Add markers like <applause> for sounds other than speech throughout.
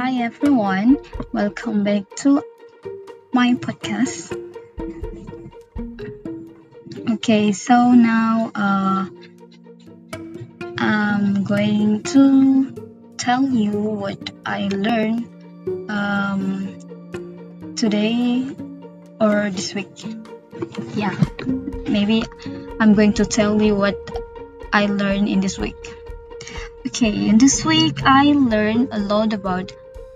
Hi everyone, welcome back to my podcast. Okay, so now uh, I'm going to tell you what I learned um, today or this week. Yeah, maybe I'm going to tell you what I learned in this week. Okay, in this week I learned a lot about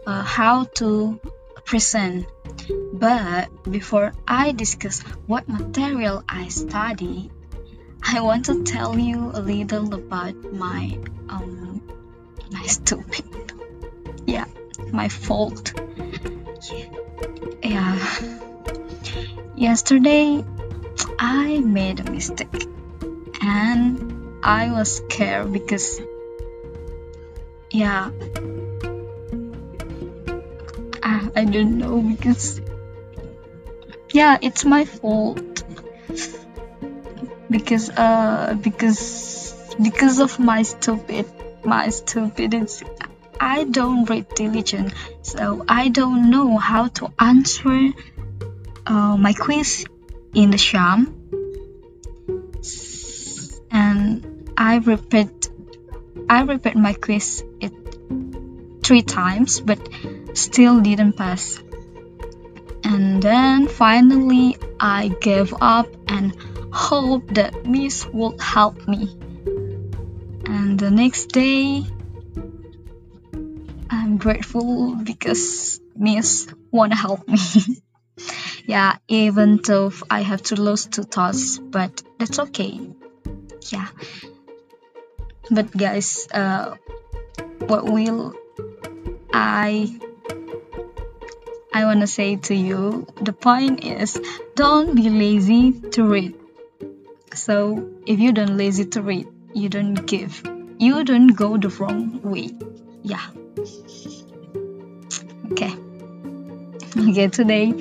uh, how to present. But before I discuss what material I study, I want to tell you a little about my um my stupid yeah my fault yeah yesterday I made a mistake and I was scared because yeah I, don't know because yeah it's my fault. Because uh because because of my stupid my stupidity I don't read diligent so I don't know how to answer uh, my quiz in the sham. And I repeat I repeat my quiz it three times but still didn't pass. And then finally I gave up and hoped that Miss would help me. And the next day I'm grateful because Miss wanna help me. <laughs> yeah, even though I have to lose two thoughts, but that's okay. Yeah. But guys, uh, what will I I want to say to you the point is don't be lazy to read. So if you don't lazy to read, you don't give. You don't go the wrong way. Yeah. Okay. <laughs> Okay, today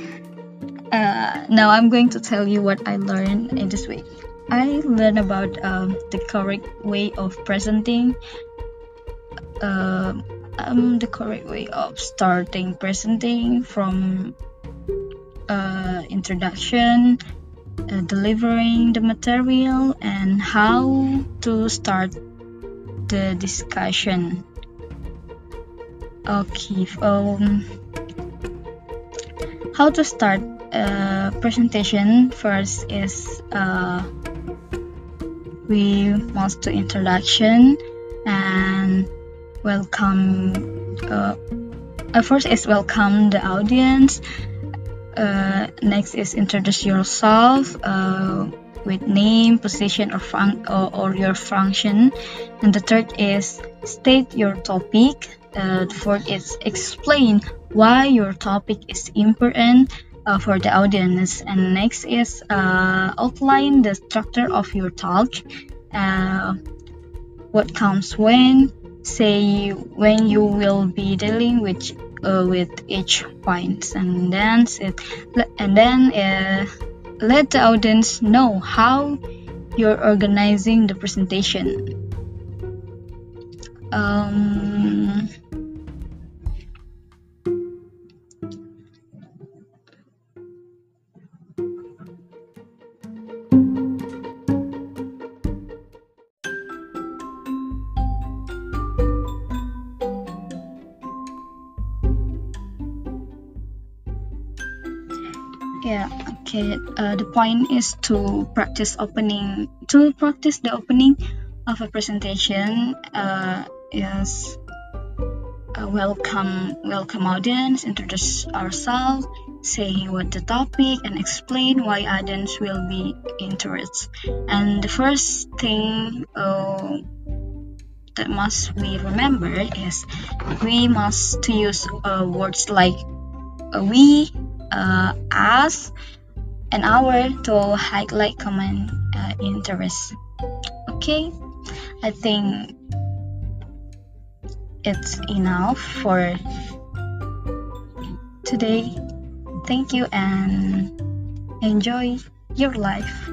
uh, now I'm going to tell you what I learned in this week. I learned about um, the correct way of presenting uh, um, the correct way of starting presenting from uh, introduction, uh, delivering the material, and how to start the discussion. Okay, um, how to start a presentation first is uh, we must do introduction and welcome uh, uh, first is welcome the audience. Uh, next is introduce yourself uh, with name position or, fun- or, or, your function. And the third is state your topic. Uh, the fourth is explain why your topic is important uh, for the audience. And next is outline the structure of your talk. What comes when say when you will be dealing with uh, with each point and then it, and then uh, let the audience know how you're organizing the presentation. Um, yeah okay. Uh, the point is to practice opening to practice the opening of a presentation uh, yes uh, welcome welcome audience introduce ourselves say what the topic and explain why audience will be interested. And the first thing uh, that must we remember is we must to use uh, words like uh, we uh, us an hour to highlight common uh, interest. Okay? I think it's enough for today. Thank you and enjoy your life